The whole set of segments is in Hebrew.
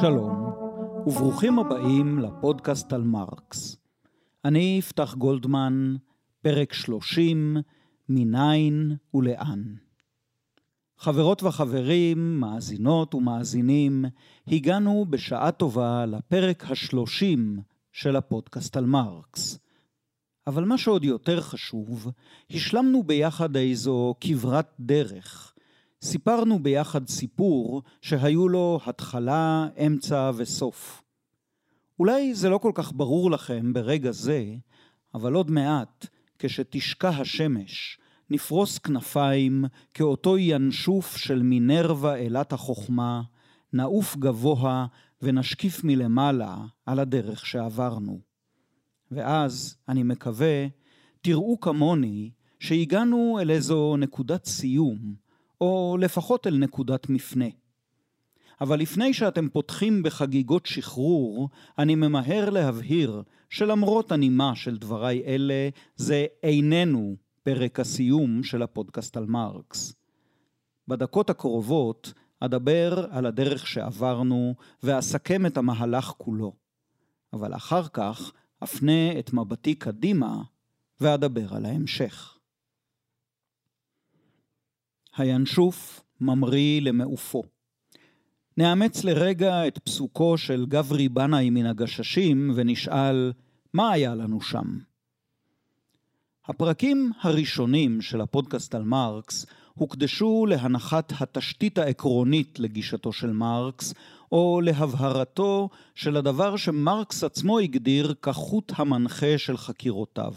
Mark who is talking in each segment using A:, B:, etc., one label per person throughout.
A: שלום, וברוכים הבאים לפודקאסט על מרקס. אני יפתח גולדמן, פרק 30, מניין ולאן. חברות וחברים, מאזינות ומאזינים, הגענו בשעה טובה לפרק השלושים של הפודקאסט על מרקס. אבל מה שעוד יותר חשוב, השלמנו ביחד איזו כברת דרך. סיפרנו ביחד סיפור שהיו לו התחלה, אמצע וסוף. אולי זה לא כל כך ברור לכם ברגע זה, אבל עוד מעט, כשתשקע השמש, נפרוס כנפיים כאותו ינשוף של מינרווה אלת החוכמה, נעוף גבוה ונשקיף מלמעלה על הדרך שעברנו. ואז, אני מקווה, תראו כמוני שהגענו אל איזו נקודת סיום, או לפחות אל נקודת מפנה. אבל לפני שאתם פותחים בחגיגות שחרור, אני ממהר להבהיר שלמרות הנימה של דבריי אלה, זה איננו פרק הסיום של הפודקאסט על מרקס. בדקות הקרובות אדבר על הדרך שעברנו ואסכם את המהלך כולו. אבל אחר כך אפנה את מבטי קדימה ואדבר על ההמשך. הינשוף ממריא למעופו. נאמץ לרגע את פסוקו של גברי בנאי מן הגששים ונשאל, מה היה לנו שם? הפרקים הראשונים של הפודקאסט על מרקס הוקדשו להנחת התשתית העקרונית לגישתו של מרקס, או להבהרתו של הדבר שמרקס עצמו הגדיר כחוט המנחה של חקירותיו.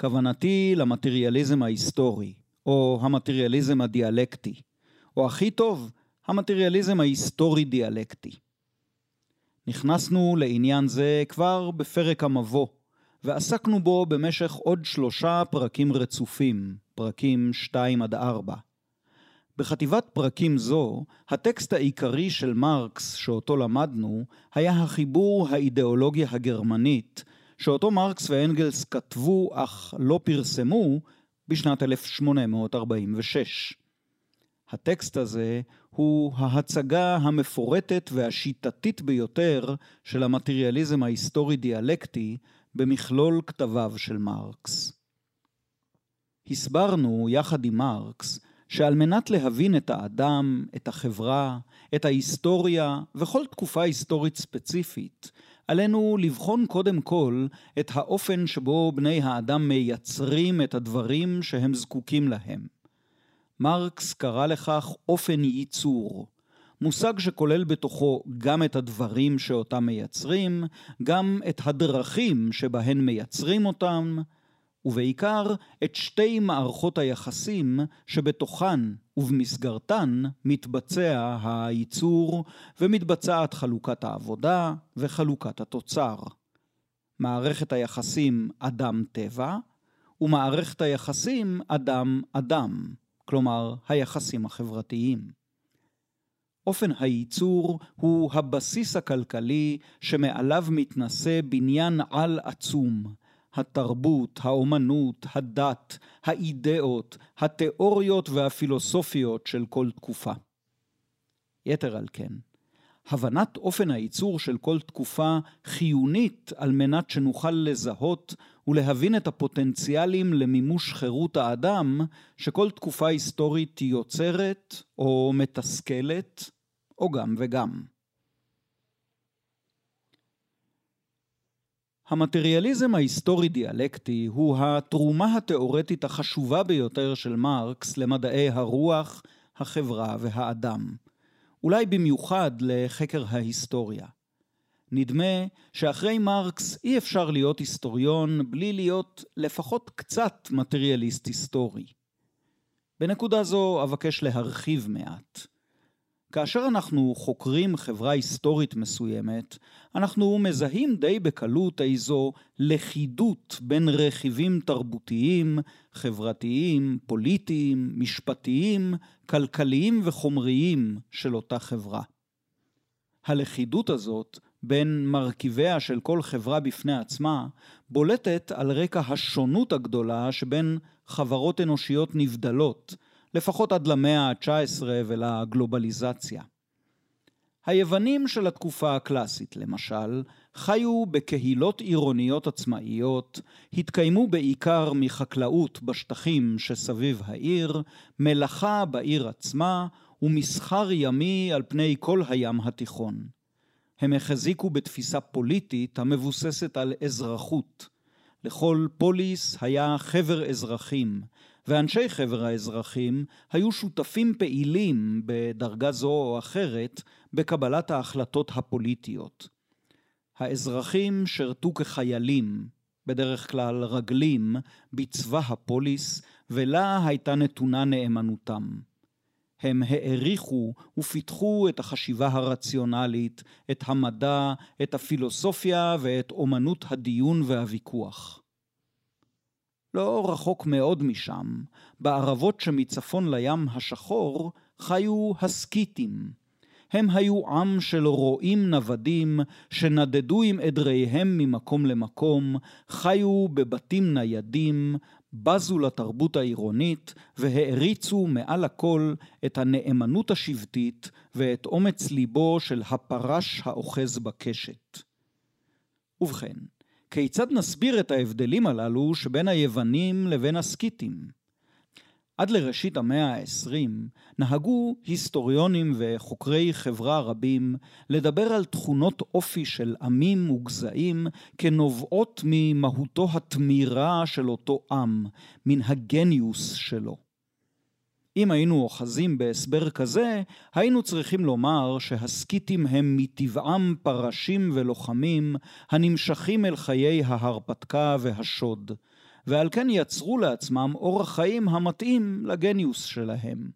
A: כוונתי למטריאליזם ההיסטורי, או המטריאליזם הדיאלקטי, או הכי טוב, המטריאליזם ההיסטורי-דיאלקטי. נכנסנו לעניין זה כבר בפרק המבוא, ועסקנו בו במשך עוד שלושה פרקים רצופים, פרקים 2 עד 4. בחטיבת פרקים זו, הטקסט העיקרי של מרקס שאותו למדנו, היה החיבור האידיאולוגיה הגרמנית, שאותו מרקס ואנגלס כתבו אך לא פרסמו בשנת 1846. הטקסט הזה הוא ההצגה המפורטת והשיטתית ביותר של המטריאליזם ההיסטורי-דיאלקטי במכלול כתביו של מרקס. הסברנו יחד עם מרקס שעל מנת להבין את האדם, את החברה, את ההיסטוריה וכל תקופה היסטורית ספציפית, עלינו לבחון קודם כל את האופן שבו בני האדם מייצרים את הדברים שהם זקוקים להם. מרקס קרא לכך אופן ייצור, מושג שכולל בתוכו גם את הדברים שאותם מייצרים, גם את הדרכים שבהן מייצרים אותם, ובעיקר את שתי מערכות היחסים שבתוכן ובמסגרתן מתבצע הייצור ומתבצעת חלוקת העבודה וחלוקת התוצר. מערכת היחסים אדם-טבע ומערכת היחסים אדם-אדם, כלומר היחסים החברתיים. אופן הייצור הוא הבסיס הכלכלי שמעליו מתנשא בניין על עצום, התרבות, האומנות, הדת, האידאות, התיאוריות והפילוסופיות של כל תקופה. יתר על כן, הבנת אופן הייצור של כל תקופה חיונית על מנת שנוכל לזהות ולהבין את הפוטנציאלים למימוש חירות האדם שכל תקופה היסטורית יוצרת או מתסכלת, או גם וגם. המטריאליזם ההיסטורי-דיאלקטי הוא התרומה התאורטית החשובה ביותר של מרקס למדעי הרוח, החברה והאדם. אולי במיוחד לחקר ההיסטוריה. נדמה שאחרי מרקס אי אפשר להיות היסטוריון בלי להיות לפחות קצת מטריאליסט היסטורי. בנקודה זו אבקש להרחיב מעט. כאשר אנחנו חוקרים חברה היסטורית מסוימת, אנחנו מזהים די בקלות איזו לכידות בין רכיבים תרבותיים, חברתיים, פוליטיים, משפטיים, כלכליים וחומריים של אותה חברה. הלכידות הזאת בין מרכיביה של כל חברה בפני עצמה, בולטת על רקע השונות הגדולה שבין חברות אנושיות נבדלות, לפחות עד למאה ה-19 ולגלובליזציה. היוונים של התקופה הקלאסית, למשל, חיו בקהילות עירוניות עצמאיות, התקיימו בעיקר מחקלאות בשטחים שסביב העיר, מלאכה בעיר עצמה ומסחר ימי על פני כל הים התיכון. הם החזיקו בתפיסה פוליטית המבוססת על אזרחות. לכל פוליס היה חבר אזרחים, ואנשי חבר האזרחים היו שותפים פעילים בדרגה זו או אחרת בקבלת ההחלטות הפוליטיות. האזרחים שירתו כחיילים, בדרך כלל רגלים, בצבא הפוליס, ולה הייתה נתונה נאמנותם. הם העריכו ופיתחו את החשיבה הרציונלית, את המדע, את הפילוסופיה ואת אומנות הדיון והוויכוח. לא רחוק מאוד משם, בערבות שמצפון לים השחור, חיו הסקיתים. הם היו עם של רועים נוודים, שנדדו עם עדריהם ממקום למקום, חיו בבתים ניידים, בזו לתרבות העירונית והעריצו מעל הכל את הנאמנות השבטית ואת אומץ ליבו של הפרש האוחז בקשת. ובכן, כיצד נסביר את ההבדלים הללו שבין היוונים לבין הסקיתים? עד לראשית המאה ה-20 נהגו היסטוריונים וחוקרי חברה רבים לדבר על תכונות אופי של עמים וגזעים כנובעות ממהותו התמירה של אותו עם, מן הגניוס שלו. אם היינו אוחזים בהסבר כזה, היינו צריכים לומר שהסקיתים הם מטבעם פרשים ולוחמים הנמשכים אל חיי ההרפתקה והשוד. ועל כן יצרו לעצמם אורח חיים המתאים לגניוס שלהם.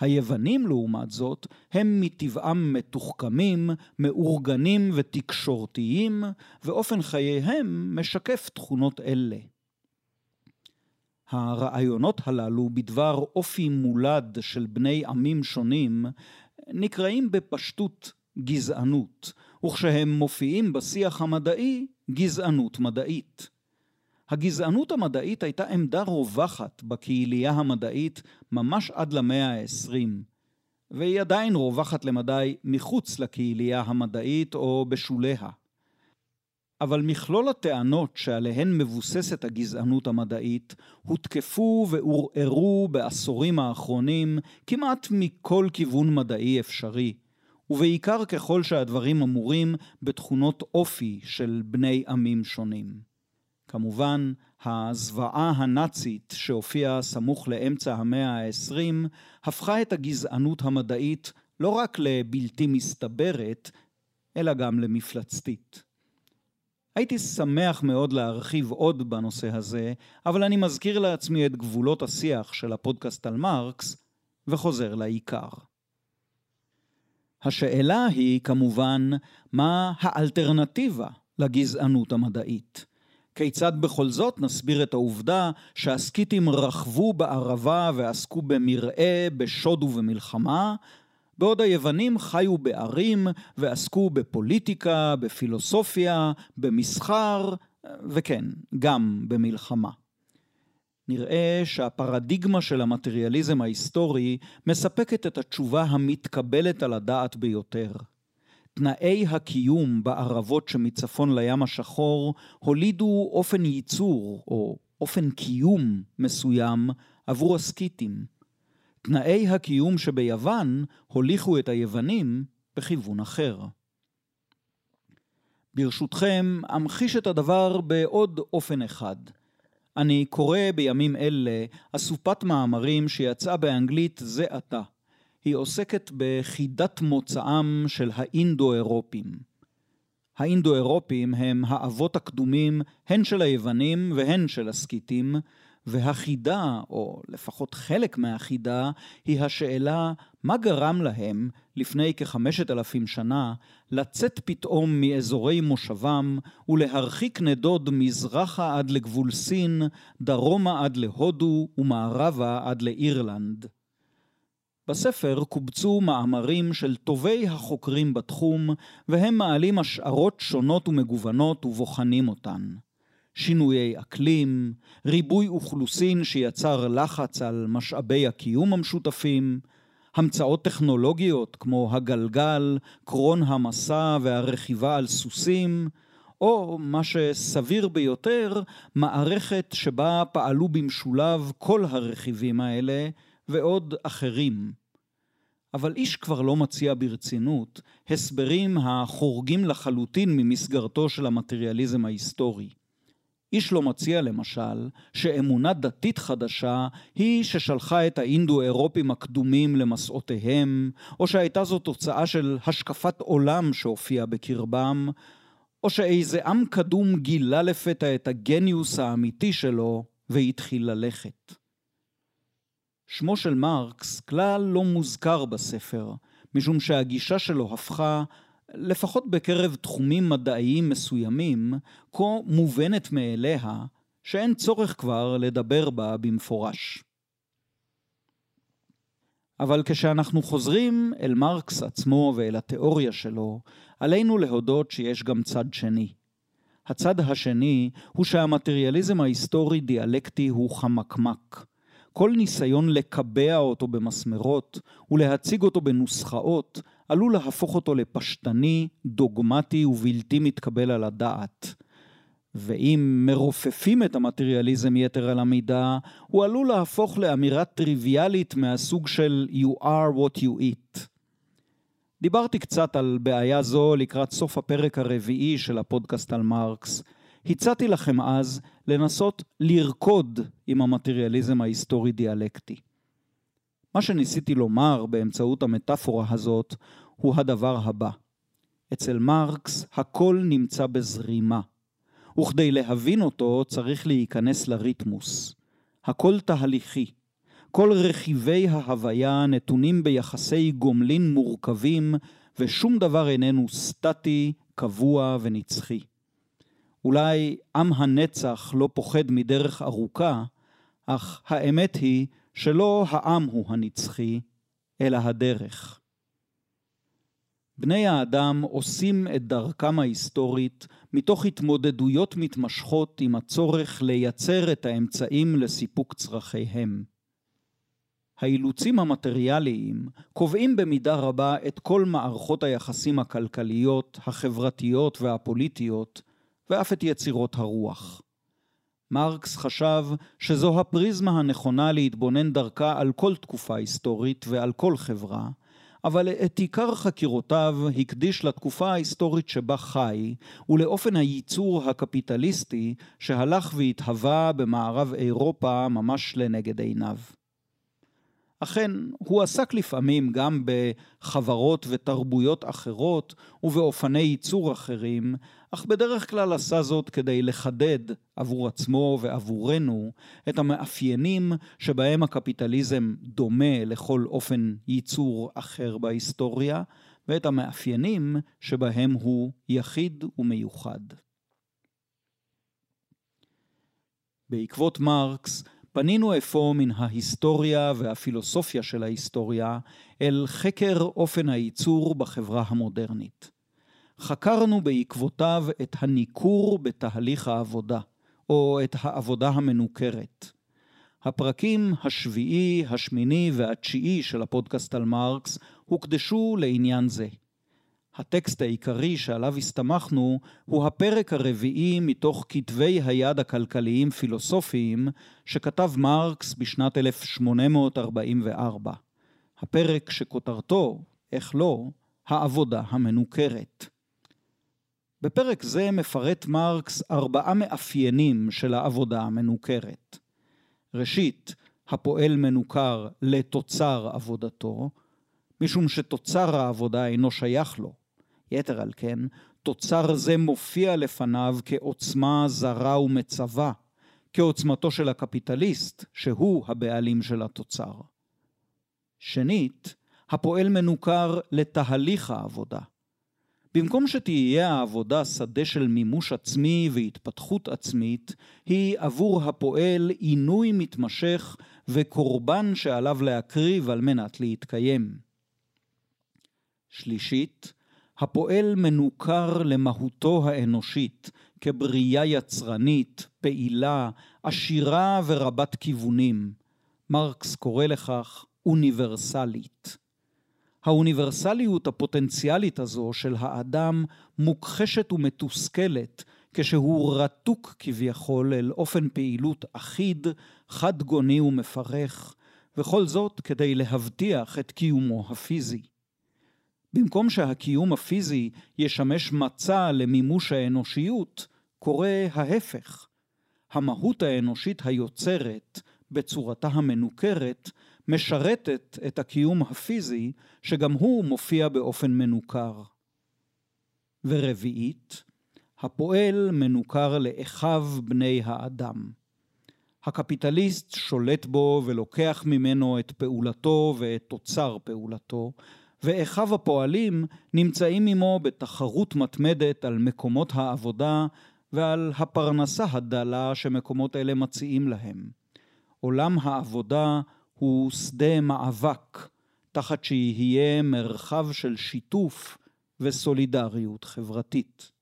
A: היוונים, לעומת זאת, הם מטבעם מתוחכמים, מאורגנים ותקשורתיים, ואופן חייהם משקף תכונות אלה. הרעיונות הללו בדבר אופי מולד של בני עמים שונים נקראים בפשטות גזענות, וכשהם מופיעים בשיח המדעי, גזענות מדעית. הגזענות המדעית הייתה עמדה רווחת בקהילייה המדעית ממש עד למאה העשרים, והיא עדיין רווחת למדי מחוץ לקהילייה המדעית או בשוליה. אבל מכלול הטענות שעליהן מבוססת הגזענות המדעית הותקפו ועורערו בעשורים האחרונים כמעט מכל כיוון מדעי אפשרי, ובעיקר ככל שהדברים אמורים בתכונות אופי של בני עמים שונים. כמובן, הזוועה הנאצית שהופיעה סמוך לאמצע המאה ה-20 הפכה את הגזענות המדעית לא רק לבלתי מסתברת, אלא גם למפלצתית. הייתי שמח מאוד להרחיב עוד בנושא הזה, אבל אני מזכיר לעצמי את גבולות השיח של הפודקאסט על מרקס, וחוזר לעיקר. השאלה היא כמובן, מה האלטרנטיבה לגזענות המדעית? כיצד בכל זאת נסביר את העובדה שהסקיתים רכבו בערבה ועסקו במרעה, בשוד ובמלחמה, בעוד היוונים חיו בערים ועסקו בפוליטיקה, בפילוסופיה, במסחר, וכן, גם במלחמה. נראה שהפרדיגמה של המטריאליזם ההיסטורי מספקת את התשובה המתקבלת על הדעת ביותר. תנאי הקיום בערבות שמצפון לים השחור הולידו אופן ייצור או אופן קיום מסוים עבור הסקיתים. תנאי הקיום שביוון הוליכו את היוונים בכיוון אחר. ברשותכם, אמחיש את הדבר בעוד אופן אחד. אני קורא בימים אלה אסופת מאמרים שיצאה באנגלית זה עתה. היא עוסקת בחידת מוצאם של האינדו-אירופים. האינדו-אירופים הם האבות הקדומים הן של היוונים והן של הסקיתים, והחידה, או לפחות חלק מהחידה, היא השאלה מה גרם להם, לפני כחמשת אלפים שנה, לצאת פתאום מאזורי מושבם ולהרחיק נדוד מזרחה עד לגבול סין, דרומה עד להודו ומערבה עד לאירלנד. בספר קובצו מאמרים של טובי החוקרים בתחום, והם מעלים השערות שונות ומגוונות ובוחנים אותן. שינויי אקלים, ריבוי אוכלוסין שיצר לחץ על משאבי הקיום המשותפים, המצאות טכנולוגיות כמו הגלגל, קרון המסע והרכיבה על סוסים, או מה שסביר ביותר, מערכת שבה פעלו במשולב כל הרכיבים האלה ועוד אחרים. אבל איש כבר לא מציע ברצינות הסברים החורגים לחלוטין ממסגרתו של המטריאליזם ההיסטורי. איש לא מציע למשל שאמונה דתית חדשה היא ששלחה את האינדו-אירופים הקדומים למסעותיהם, או שהייתה זו תוצאה של השקפת עולם שהופיעה בקרבם, או שאיזה עם קדום גילה לפתע את הגניוס האמיתי שלו והתחיל ללכת. שמו של מרקס כלל לא מוזכר בספר, משום שהגישה שלו הפכה לפחות בקרב תחומים מדעיים מסוימים, כה מובנת מאליה, שאין צורך כבר לדבר בה במפורש. אבל כשאנחנו חוזרים אל מרקס עצמו ואל התיאוריה שלו, עלינו להודות שיש גם צד שני. הצד השני הוא שהמטריאליזם ההיסטורי דיאלקטי הוא חמקמק. כל ניסיון לקבע אותו במסמרות ולהציג אותו בנוסחאות עלול להפוך אותו לפשטני, דוגמטי ובלתי מתקבל על הדעת. ואם מרופפים את המטריאליזם יתר על המידה, הוא עלול להפוך לאמירה טריוויאלית מהסוג של You are what you eat. דיברתי קצת על בעיה זו לקראת סוף הפרק הרביעי של הפודקאסט על מרקס. הצעתי לכם אז לנסות לרקוד עם המטריאליזם ההיסטורי-דיאלקטי. מה שניסיתי לומר באמצעות המטאפורה הזאת הוא הדבר הבא. אצל מרקס הכל נמצא בזרימה, וכדי להבין אותו צריך להיכנס לריתמוס. הכל תהליכי. כל רכיבי ההוויה נתונים ביחסי גומלין מורכבים, ושום דבר איננו סטטי, קבוע ונצחי. אולי עם הנצח לא פוחד מדרך ארוכה, אך האמת היא שלא העם הוא הנצחי, אלא הדרך. בני האדם עושים את דרכם ההיסטורית מתוך התמודדויות מתמשכות עם הצורך לייצר את האמצעים לסיפוק צרכיהם. האילוצים המטריאליים קובעים במידה רבה את כל מערכות היחסים הכלכליות, החברתיות והפוליטיות, ואף את יצירות הרוח. מרקס חשב שזו הפריזמה הנכונה להתבונן דרכה על כל תקופה היסטורית ועל כל חברה, אבל את עיקר חקירותיו הקדיש לתקופה ההיסטורית שבה חי, ולאופן הייצור הקפיטליסטי שהלך והתהווה במערב אירופה ממש לנגד עיניו. אכן, הוא עסק לפעמים גם בחברות ותרבויות אחרות ובאופני ייצור אחרים, אך בדרך כלל עשה זאת כדי לחדד עבור עצמו ועבורנו את המאפיינים שבהם הקפיטליזם דומה לכל אופן ייצור אחר בהיסטוריה, ואת המאפיינים שבהם הוא יחיד ומיוחד. בעקבות מרקס פנינו אפוא מן ההיסטוריה והפילוסופיה של ההיסטוריה אל חקר אופן הייצור בחברה המודרנית. חקרנו בעקבותיו את הניכור בתהליך העבודה, או את העבודה המנוכרת. הפרקים השביעי, השמיני והתשיעי של הפודקאסט על מרקס הוקדשו לעניין זה. הטקסט העיקרי שעליו הסתמכנו הוא הפרק הרביעי מתוך כתבי היד הכלכליים פילוסופיים שכתב מרקס בשנת 1844. הפרק שכותרתו, איך לא, העבודה המנוכרת. בפרק זה מפרט מרקס ארבעה מאפיינים של העבודה המנוכרת. ראשית, הפועל מנוכר לתוצר עבודתו, משום שתוצר העבודה אינו שייך לו. יתר על כן, תוצר זה מופיע לפניו כעוצמה זרה ומצווה, כעוצמתו של הקפיטליסט, שהוא הבעלים של התוצר. שנית, הפועל מנוכר לתהליך העבודה. במקום שתהיה העבודה שדה של מימוש עצמי והתפתחות עצמית, היא עבור הפועל עינוי מתמשך וקורבן שעליו להקריב על מנת להתקיים. שלישית, הפועל מנוכר למהותו האנושית כברייה יצרנית, פעילה, עשירה ורבת כיוונים. מרקס קורא לכך אוניברסלית. האוניברסליות הפוטנציאלית הזו של האדם מוכחשת ומתוסכלת כשהוא רתוק כביכול אל אופן פעילות אחיד, חד גוני ומפרך, וכל זאת כדי להבטיח את קיומו הפיזי. במקום שהקיום הפיזי ישמש מצע למימוש האנושיות, קורה ההפך. המהות האנושית היוצרת, בצורתה המנוכרת, משרתת את הקיום הפיזי, שגם הוא מופיע באופן מנוכר. ורביעית, הפועל מנוכר לאחיו בני האדם. הקפיטליסט שולט בו ולוקח ממנו את פעולתו ואת תוצר פעולתו, ואחיו הפועלים נמצאים עמו בתחרות מתמדת על מקומות העבודה ועל הפרנסה הדלה שמקומות אלה מציעים להם. עולם העבודה הוא שדה מאבק, תחת שיהיה מרחב של שיתוף וסולידריות חברתית.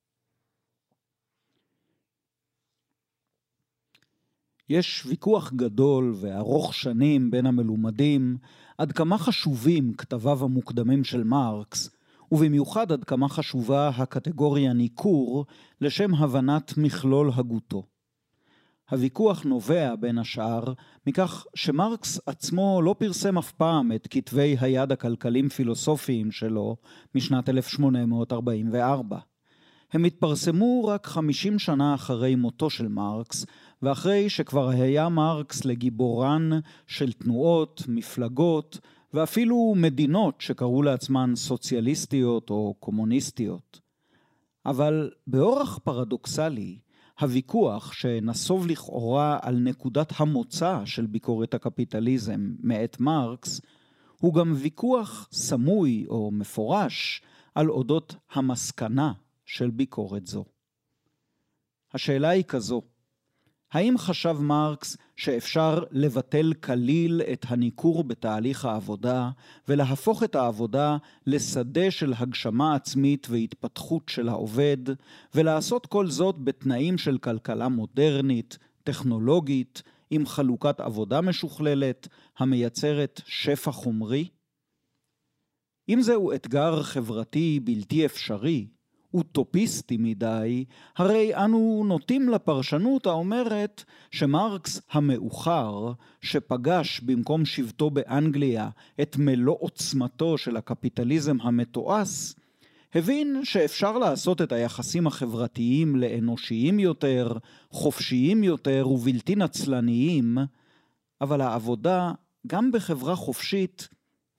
A: יש ויכוח גדול וארוך שנים בין המלומדים עד כמה חשובים כתביו המוקדמים של מרקס, ובמיוחד עד כמה חשובה הקטגוריה ניכור לשם הבנת מכלול הגותו. הוויכוח נובע, בין השאר, מכך שמרקס עצמו לא פרסם אף פעם את כתבי היד הכלכלים-פילוסופיים שלו משנת 1844. הם התפרסמו רק 50 שנה אחרי מותו של מרקס, ואחרי שכבר היה מרקס לגיבורן של תנועות, מפלגות, ואפילו מדינות שקראו לעצמן סוציאליסטיות או קומוניסטיות. אבל באורח פרדוקסלי, הוויכוח שנסוב לכאורה על נקודת המוצא של ביקורת הקפיטליזם מאת מרקס, הוא גם ויכוח סמוי או מפורש על אודות המסקנה של ביקורת זו. השאלה היא כזו, האם חשב מרקס שאפשר לבטל כליל את הניכור בתהליך העבודה ולהפוך את העבודה לשדה של הגשמה עצמית והתפתחות של העובד, ולעשות כל זאת בתנאים של כלכלה מודרנית, טכנולוגית, עם חלוקת עבודה משוכללת, המייצרת שפע חומרי? אם זהו אתגר חברתי בלתי אפשרי, אוטופיסטי מדי, הרי אנו נוטים לפרשנות האומרת שמרקס המאוחר, שפגש במקום שבטו באנגליה את מלוא עוצמתו של הקפיטליזם המתועש, הבין שאפשר לעשות את היחסים החברתיים לאנושיים יותר, חופשיים יותר ובלתי נצלניים, אבל העבודה, גם בחברה חופשית,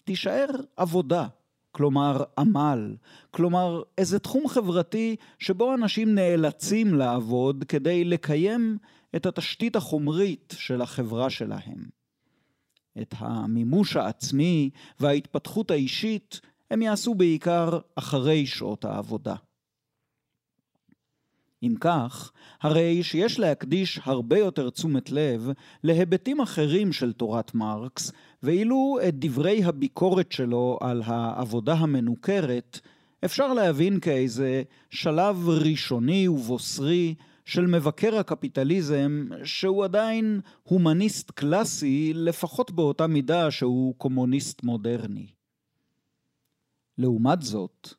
A: תישאר עבודה. כלומר עמל, כלומר איזה תחום חברתי שבו אנשים נאלצים לעבוד כדי לקיים את התשתית החומרית של החברה שלהם. את המימוש העצמי וההתפתחות האישית הם יעשו בעיקר אחרי שעות העבודה. אם כך, הרי שיש להקדיש הרבה יותר תשומת לב להיבטים אחרים של תורת מרקס, ואילו את דברי הביקורת שלו על העבודה המנוכרת אפשר להבין כאיזה שלב ראשוני ובוסרי של מבקר הקפיטליזם, שהוא עדיין הומניסט קלאסי, לפחות באותה מידה שהוא קומוניסט מודרני. לעומת זאת,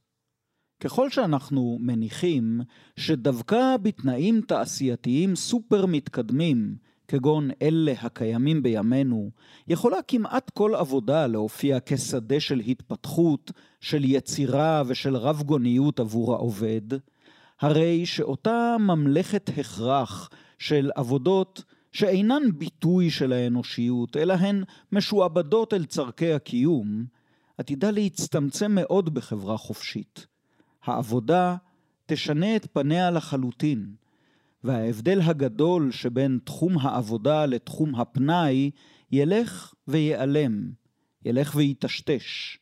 A: ככל שאנחנו מניחים שדווקא בתנאים תעשייתיים סופר מתקדמים, כגון אלה הקיימים בימינו, יכולה כמעט כל עבודה להופיע כשדה של התפתחות, של יצירה ושל רב גוניות עבור העובד, הרי שאותה ממלכת הכרח של עבודות שאינן ביטוי של האנושיות, אלא הן משועבדות אל צורכי הקיום, עתידה להצטמצם מאוד בחברה חופשית. העבודה תשנה את פניה לחלוטין, וההבדל הגדול שבין תחום העבודה לתחום הפנאי ילך וייעלם, ילך וייטשטש.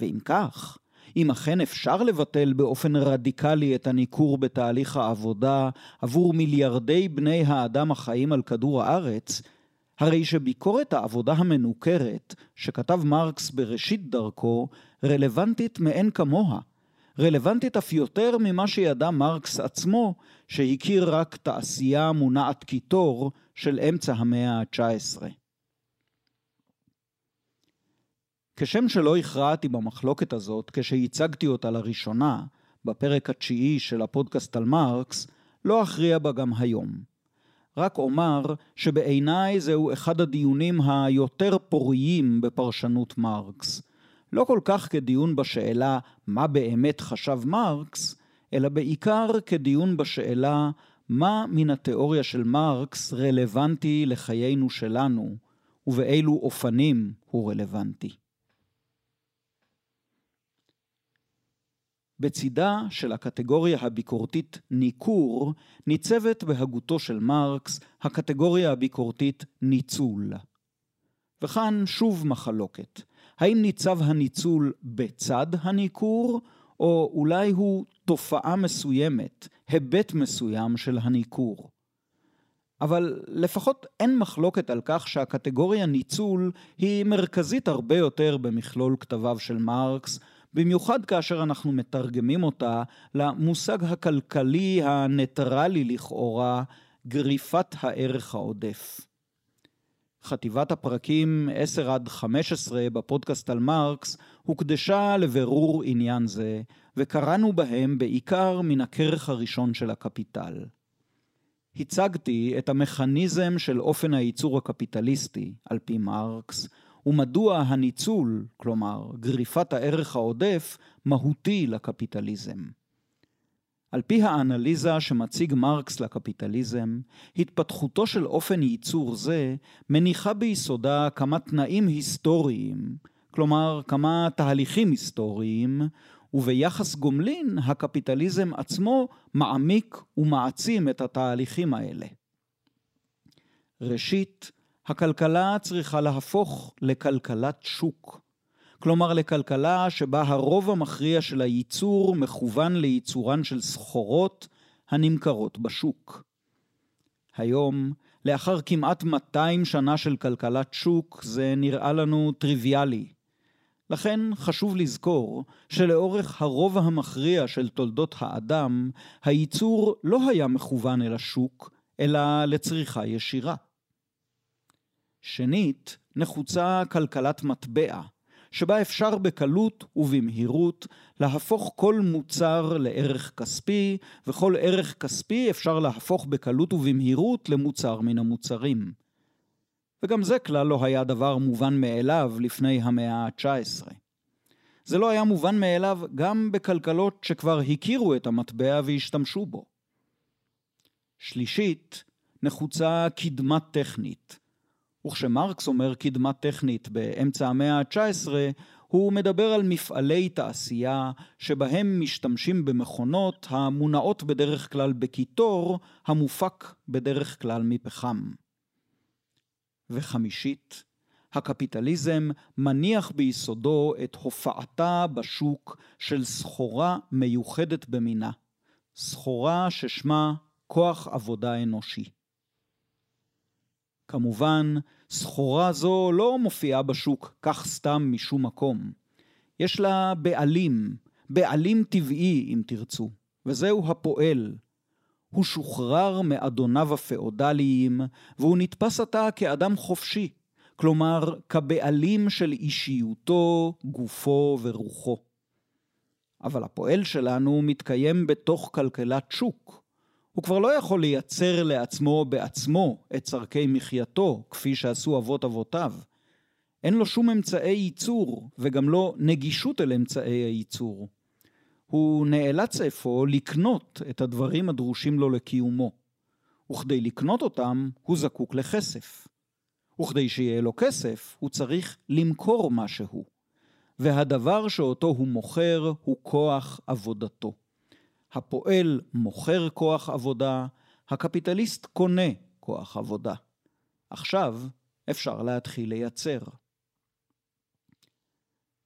A: ואם כך, אם אכן אפשר לבטל באופן רדיקלי את הניכור בתהליך העבודה עבור מיליארדי בני האדם החיים על כדור הארץ, הרי שביקורת העבודה המנוכרת שכתב מרקס בראשית דרכו רלוונטית מאין כמוה. רלוונטית אף יותר ממה שידע מרקס עצמו, שהכיר רק תעשייה מונעת קיטור של אמצע המאה ה-19. כשם שלא הכרעתי במחלוקת הזאת כשהצגתי אותה לראשונה, בפרק התשיעי של הפודקאסט על מרקס, לא אכריע בה גם היום. רק אומר שבעיניי זהו אחד הדיונים היותר פוריים בפרשנות מרקס. לא כל כך כדיון בשאלה מה באמת חשב מרקס, אלא בעיקר כדיון בשאלה מה מן התיאוריה של מרקס רלוונטי לחיינו שלנו, ובאילו אופנים הוא רלוונטי. בצידה של הקטגוריה הביקורתית ניכור, ניצבת בהגותו של מרקס הקטגוריה הביקורתית ניצול. וכאן שוב מחלוקת. האם ניצב הניצול בצד הניכור, או אולי הוא תופעה מסוימת, היבט מסוים של הניכור? אבל לפחות אין מחלוקת על כך שהקטגוריה ניצול היא מרכזית הרבה יותר במכלול כתביו של מרקס, במיוחד כאשר אנחנו מתרגמים אותה למושג הכלכלי הניטרלי לכאורה, גריפת הערך העודף. חטיבת הפרקים 10 עד 15 בפודקאסט על מרקס הוקדשה לבירור עניין זה, וקראנו בהם בעיקר מן הכרך הראשון של הקפיטל. הצגתי את המכניזם של אופן הייצור הקפיטליסטי, על פי מרקס, ומדוע הניצול, כלומר גריפת הערך העודף, מהותי לקפיטליזם. על פי האנליזה שמציג מרקס לקפיטליזם, התפתחותו של אופן ייצור זה מניחה ביסודה כמה תנאים היסטוריים, כלומר כמה תהליכים היסטוריים, וביחס גומלין הקפיטליזם עצמו מעמיק ומעצים את התהליכים האלה. ראשית, הכלכלה צריכה להפוך לכלכלת שוק. כלומר לכלכלה שבה הרוב המכריע של הייצור מכוון לייצורן של סחורות הנמכרות בשוק. היום, לאחר כמעט 200 שנה של כלכלת שוק, זה נראה לנו טריוויאלי. לכן חשוב לזכור שלאורך הרוב המכריע של תולדות האדם, הייצור לא היה מכוון אל השוק, אלא לצריכה ישירה. שנית, נחוצה כלכלת מטבע, שבה אפשר בקלות ובמהירות להפוך כל מוצר לערך כספי, וכל ערך כספי אפשר להפוך בקלות ובמהירות למוצר מן המוצרים. וגם זה כלל לא היה דבר מובן מאליו לפני המאה ה-19. זה לא היה מובן מאליו גם בכלכלות שכבר הכירו את המטבע והשתמשו בו. שלישית, נחוצה קדמה טכנית, וכשמרקס אומר קדמה טכנית באמצע המאה ה-19, הוא מדבר על מפעלי תעשייה שבהם משתמשים במכונות המונעות בדרך כלל בקיטור, המופק בדרך כלל מפחם. וחמישית, הקפיטליזם מניח ביסודו את הופעתה בשוק של סחורה מיוחדת במינה, סחורה ששמה כוח עבודה אנושי. כמובן, סחורה זו לא מופיעה בשוק כך סתם משום מקום. יש לה בעלים, בעלים טבעי אם תרצו, וזהו הפועל. הוא שוחרר מאדוניו הפאודליים, והוא נתפס עתה כאדם חופשי, כלומר כבעלים של אישיותו, גופו ורוחו. אבל הפועל שלנו מתקיים בתוך כלכלת שוק, הוא כבר לא יכול לייצר לעצמו בעצמו את צורכי מחייתו, כפי שעשו אבות אבותיו. אין לו שום אמצעי ייצור, וגם לא נגישות אל אמצעי הייצור. הוא נאלץ אפוא לקנות את הדברים הדרושים לו לקיומו. וכדי לקנות אותם, הוא זקוק לכסף. וכדי שיהיה לו כסף, הוא צריך למכור משהו. והדבר שאותו הוא מוכר הוא כוח עבודתו. הפועל מוכר כוח עבודה, הקפיטליסט קונה כוח עבודה. עכשיו אפשר להתחיל לייצר.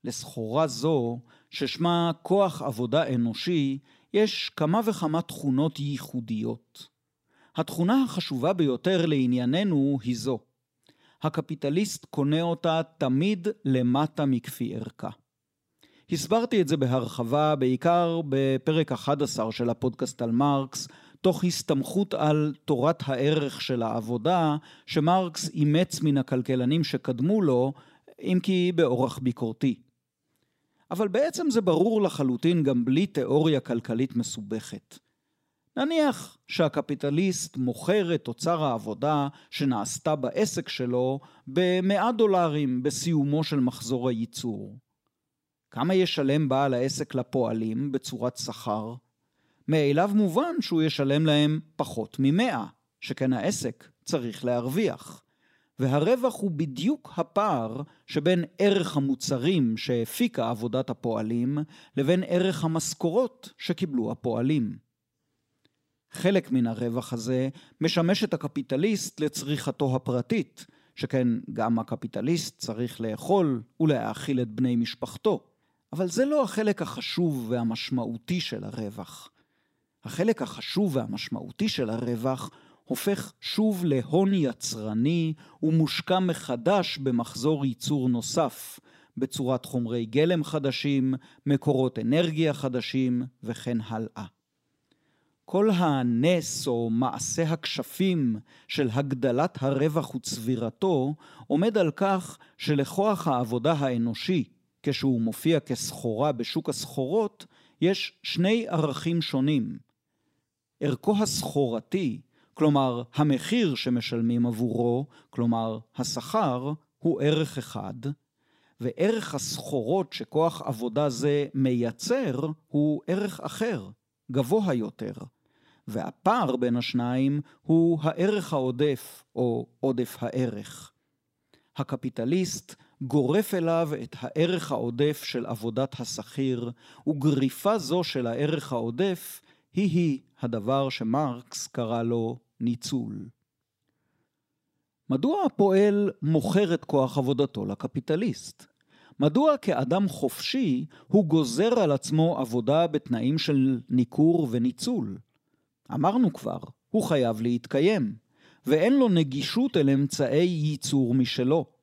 A: לסחורה זו, ששמה כוח עבודה אנושי, יש כמה וכמה תכונות ייחודיות. התכונה החשובה ביותר לענייננו היא זו. הקפיטליסט קונה אותה תמיד למטה מכפי ערכה. הסברתי את זה בהרחבה, בעיקר בפרק 11 של הפודקאסט על מרקס, תוך הסתמכות על תורת הערך של העבודה, שמרקס אימץ מן הכלכלנים שקדמו לו, אם כי באורח ביקורתי. אבל בעצם זה ברור לחלוטין גם בלי תיאוריה כלכלית מסובכת. נניח שהקפיטליסט מוכר את תוצר העבודה שנעשתה בעסק שלו ב-100 דולרים בסיומו של מחזור הייצור. כמה ישלם בעל העסק לפועלים בצורת שכר? מאליו מובן שהוא ישלם להם פחות ממאה, שכן העסק צריך להרוויח. והרווח הוא בדיוק הפער שבין ערך המוצרים שהפיקה עבודת הפועלים לבין ערך המשכורות שקיבלו הפועלים. חלק מן הרווח הזה משמש את הקפיטליסט לצריכתו הפרטית, שכן גם הקפיטליסט צריך לאכול ולהאכיל את בני משפחתו. אבל זה לא החלק החשוב והמשמעותי של הרווח. החלק החשוב והמשמעותי של הרווח הופך שוב להון יצרני ומושקע מחדש במחזור ייצור נוסף, בצורת חומרי גלם חדשים, מקורות אנרגיה חדשים וכן הלאה. כל הנס או מעשה הכשפים של הגדלת הרווח וצבירתו עומד על כך שלכוח העבודה האנושי, כשהוא מופיע כסחורה בשוק הסחורות, יש שני ערכים שונים. ערכו הסחורתי, כלומר המחיר שמשלמים עבורו, כלומר השכר, הוא ערך אחד, וערך הסחורות שכוח עבודה זה מייצר הוא ערך אחר, גבוה יותר. והפער בין השניים הוא הערך העודף או עודף הערך. הקפיטליסט גורף אליו את הערך העודף של עבודת השכיר, וגריפה זו של הערך העודף היא-היא הדבר שמרקס קרא לו ניצול. מדוע הפועל מוכר את כוח עבודתו לקפיטליסט? מדוע כאדם חופשי הוא גוזר על עצמו עבודה בתנאים של ניכור וניצול? אמרנו כבר, הוא חייב להתקיים, ואין לו נגישות אל אמצעי ייצור משלו.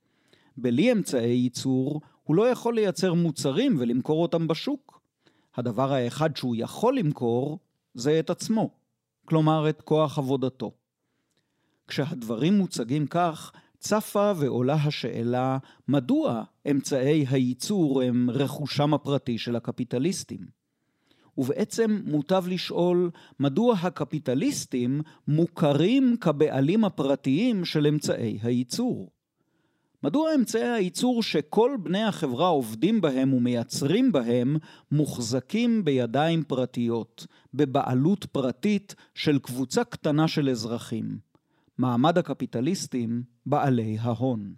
A: בלי אמצעי ייצור, הוא לא יכול לייצר מוצרים ולמכור אותם בשוק. הדבר האחד שהוא יכול למכור זה את עצמו, כלומר את כוח עבודתו. כשהדברים מוצגים כך, צפה ועולה השאלה מדוע אמצעי הייצור הם רכושם הפרטי של הקפיטליסטים. ובעצם מוטב לשאול מדוע הקפיטליסטים מוכרים כבעלים הפרטיים של אמצעי הייצור. מדוע אמצעי הייצור שכל בני החברה עובדים בהם ומייצרים בהם מוחזקים בידיים פרטיות, בבעלות פרטית של קבוצה קטנה של אזרחים? מעמד הקפיטליסטים בעלי ההון.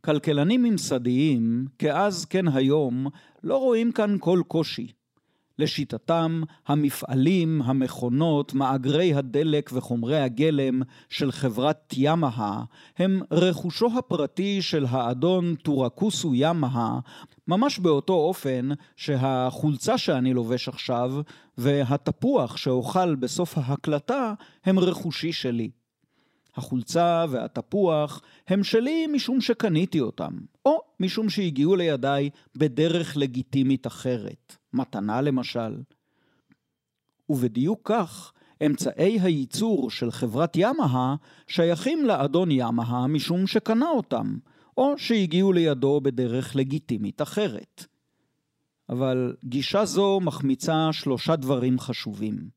A: כלכלנים ממסדיים, כאז כן היום, לא רואים כאן כל קושי. לשיטתם, המפעלים, המכונות, מאגרי הדלק וחומרי הגלם של חברת ימאה הם רכושו הפרטי של האדון טורקוסו ימאה, ממש באותו אופן שהחולצה שאני לובש עכשיו והתפוח שאוכל בסוף ההקלטה הם רכושי שלי. החולצה והתפוח הם שלי משום שקניתי אותם, או משום שהגיעו לידיי בדרך לגיטימית אחרת, מתנה למשל. ובדיוק כך, אמצעי הייצור של חברת ימאה שייכים לאדון ימאה משום שקנה אותם, או שהגיעו לידו בדרך לגיטימית אחרת. אבל גישה זו מחמיצה שלושה דברים חשובים.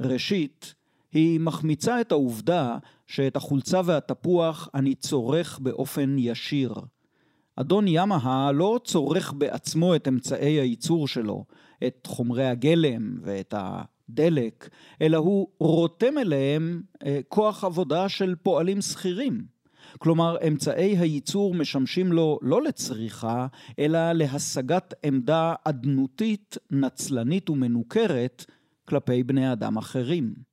A: ראשית, היא מחמיצה את העובדה שאת החולצה והתפוח אני צורך באופן ישיר. אדון ימאה לא צורך בעצמו את אמצעי הייצור שלו, את חומרי הגלם ואת הדלק, אלא הוא רותם אליהם אה, כוח עבודה של פועלים שכירים. כלומר, אמצעי הייצור משמשים לו לא לצריכה, אלא להשגת עמדה אדנותית, נצלנית ומנוכרת כלפי בני אדם אחרים.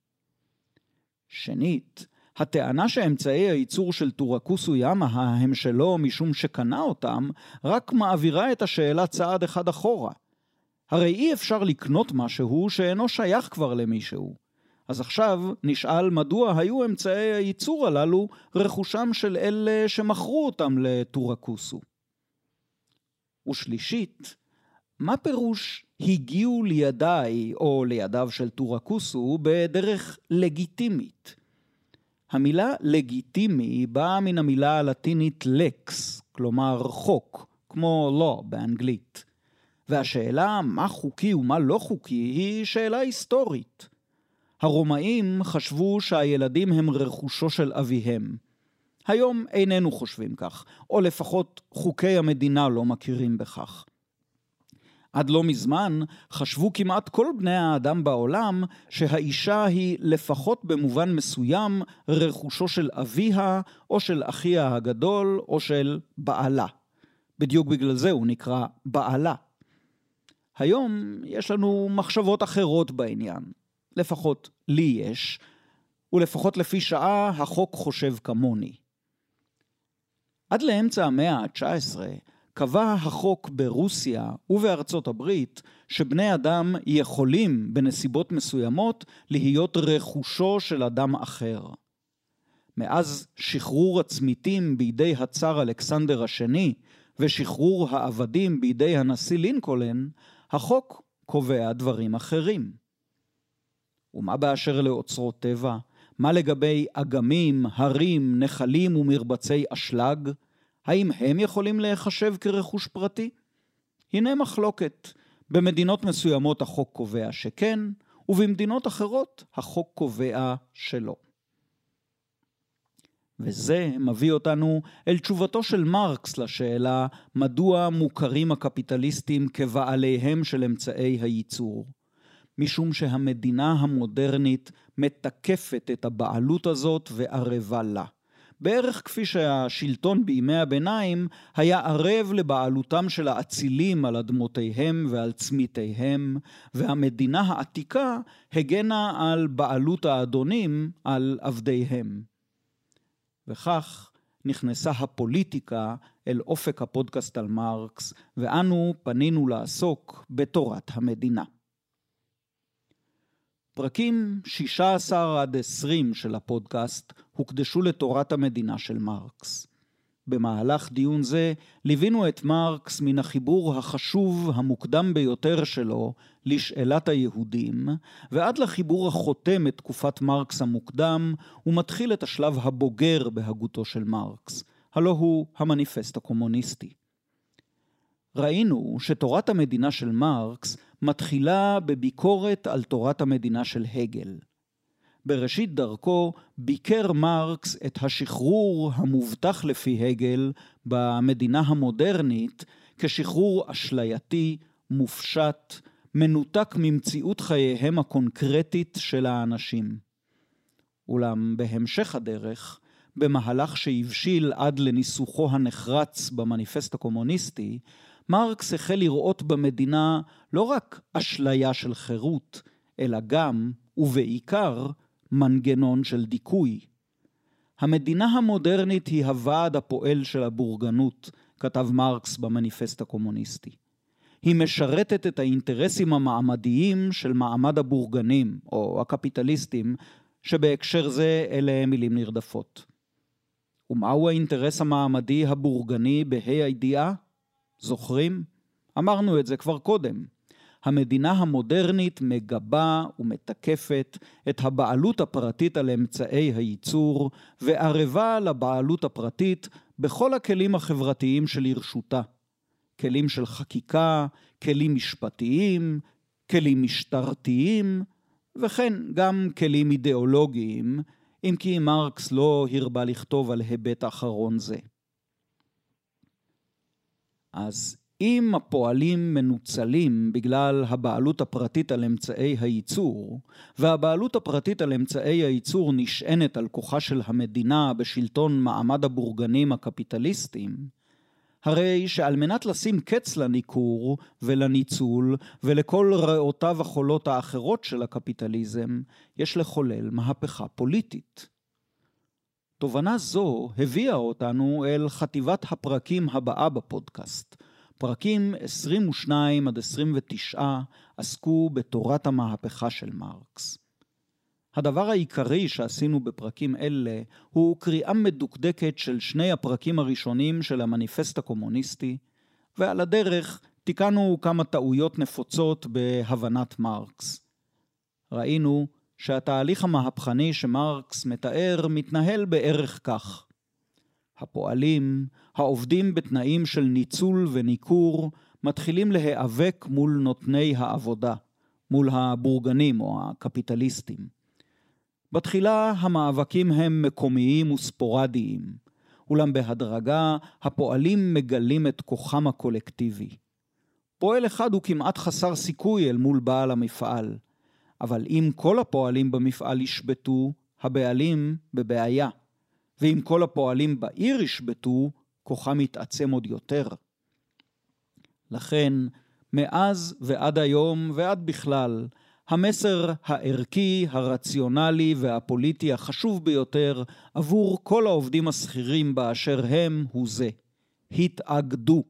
A: שנית, הטענה שאמצעי הייצור של טורקוסו ימה הם שלו משום שקנה אותם, רק מעבירה את השאלה צעד אחד אחורה. הרי אי אפשר לקנות משהו שאינו שייך כבר למישהו. אז עכשיו נשאל מדוע היו אמצעי הייצור הללו רכושם של אלה שמכרו אותם לטורקוסו. ושלישית, מה פירוש הגיעו לידיי או לידיו של טורקוסו בדרך לגיטימית? המילה לגיטימי באה מן המילה הלטינית לקס, כלומר חוק, כמו לא באנגלית. והשאלה מה חוקי ומה לא חוקי היא שאלה היסטורית. הרומאים חשבו שהילדים הם רכושו של אביהם. היום איננו חושבים כך, או לפחות חוקי המדינה לא מכירים בכך. עד לא מזמן חשבו כמעט כל בני האדם בעולם שהאישה היא לפחות במובן מסוים רכושו של אביה או של אחיה הגדול או של בעלה. בדיוק בגלל זה הוא נקרא בעלה. היום יש לנו מחשבות אחרות בעניין, לפחות לי יש, ולפחות לפי שעה החוק חושב כמוני. עד לאמצע המאה ה-19 קבע החוק ברוסיה ובארצות הברית שבני אדם יכולים בנסיבות מסוימות להיות רכושו של אדם אחר. מאז שחרור הצמיתים בידי הצאר אלכסנדר השני ושחרור העבדים בידי הנשיא לינקולן, החוק קובע דברים אחרים. ומה באשר לאוצרות טבע? מה לגבי אגמים, הרים, נחלים ומרבצי אשלג? האם הם יכולים להיחשב כרכוש פרטי? הנה מחלוקת. במדינות מסוימות החוק קובע שכן, ובמדינות אחרות החוק קובע שלא. וזה מביא אותנו אל תשובתו של מרקס לשאלה מדוע מוכרים הקפיטליסטים כבעליהם של אמצעי הייצור. משום שהמדינה המודרנית מתקפת את הבעלות הזאת וערבה לה. בערך כפי שהשלטון בימי הביניים היה ערב לבעלותם של האצילים על אדמותיהם ועל צמיתיהם, והמדינה העתיקה הגנה על בעלות האדונים על עבדיהם. וכך נכנסה הפוליטיקה אל אופק הפודקאסט על מרקס, ואנו פנינו לעסוק בתורת המדינה. פרקים 16 עד 20 של הפודקאסט הוקדשו לתורת המדינה של מרקס. במהלך דיון זה ליווינו את מרקס מן החיבור החשוב המוקדם ביותר שלו לשאלת היהודים, ועד לחיבור החותם את תקופת מרקס המוקדם, ומתחיל את השלב הבוגר בהגותו של מרקס, הלא הוא המניפסט הקומוניסטי. ראינו שתורת המדינה של מרקס מתחילה בביקורת על תורת המדינה של הגל. בראשית דרכו ביקר מרקס את השחרור המובטח לפי הגל במדינה המודרנית כשחרור אשלייתי, מופשט, מנותק ממציאות חייהם הקונקרטית של האנשים. אולם בהמשך הדרך, במהלך שהבשיל עד לניסוחו הנחרץ במניפסט הקומוניסטי, מרקס החל לראות במדינה לא רק אשליה של חירות, אלא גם, ובעיקר, מנגנון של דיכוי. המדינה המודרנית היא הוועד הפועל של הבורגנות, כתב מרקס במניפסט הקומוניסטי. היא משרתת את האינטרסים המעמדיים של מעמד הבורגנים, או הקפיטליסטים, שבהקשר זה אלה מילים נרדפות. ומהו האינטרס המעמדי הבורגני בה"א הידיעה? זוכרים? אמרנו את זה כבר קודם. המדינה המודרנית מגבה ומתקפת את הבעלות הפרטית על אמצעי הייצור וערבה לבעלות הפרטית בכל הכלים החברתיים שלרשותה. כלים של חקיקה, כלים משפטיים, כלים משטרתיים, וכן גם כלים אידיאולוגיים, אם כי מרקס לא הרבה לכתוב על היבט אחרון זה. אז אם הפועלים מנוצלים בגלל הבעלות הפרטית על אמצעי הייצור, והבעלות הפרטית על אמצעי הייצור נשענת על כוחה של המדינה בשלטון מעמד הבורגנים הקפיטליסטים, הרי שעל מנת לשים קץ לניכור ולניצול ולכל רעותיו החולות האחרות של הקפיטליזם, יש לחולל מהפכה פוליטית. תובנה זו הביאה אותנו אל חטיבת הפרקים הבאה בפודקאסט. פרקים 22 עד 29 עסקו בתורת המהפכה של מרקס. הדבר העיקרי שעשינו בפרקים אלה הוא קריאה מדוקדקת של שני הפרקים הראשונים של המניפסט הקומוניסטי, ועל הדרך תיקנו כמה טעויות נפוצות בהבנת מרקס. ראינו שהתהליך המהפכני שמרקס מתאר מתנהל בערך כך: הפועלים, העובדים בתנאים של ניצול וניכור, מתחילים להיאבק מול נותני העבודה, מול הבורגנים או הקפיטליסטים. בתחילה המאבקים הם מקומיים וספורדיים, אולם בהדרגה הפועלים מגלים את כוחם הקולקטיבי. פועל אחד הוא כמעט חסר סיכוי אל מול בעל המפעל, אבל אם כל הפועלים במפעל ישבתו, הבעלים בבעיה, ואם כל הפועלים בעיר ישבתו, כוחם יתעצם עוד יותר. לכן, מאז ועד היום ועד בכלל, המסר הערכי, הרציונלי והפוליטי החשוב ביותר עבור כל העובדים השכירים באשר הם הוא זה: התאגדו.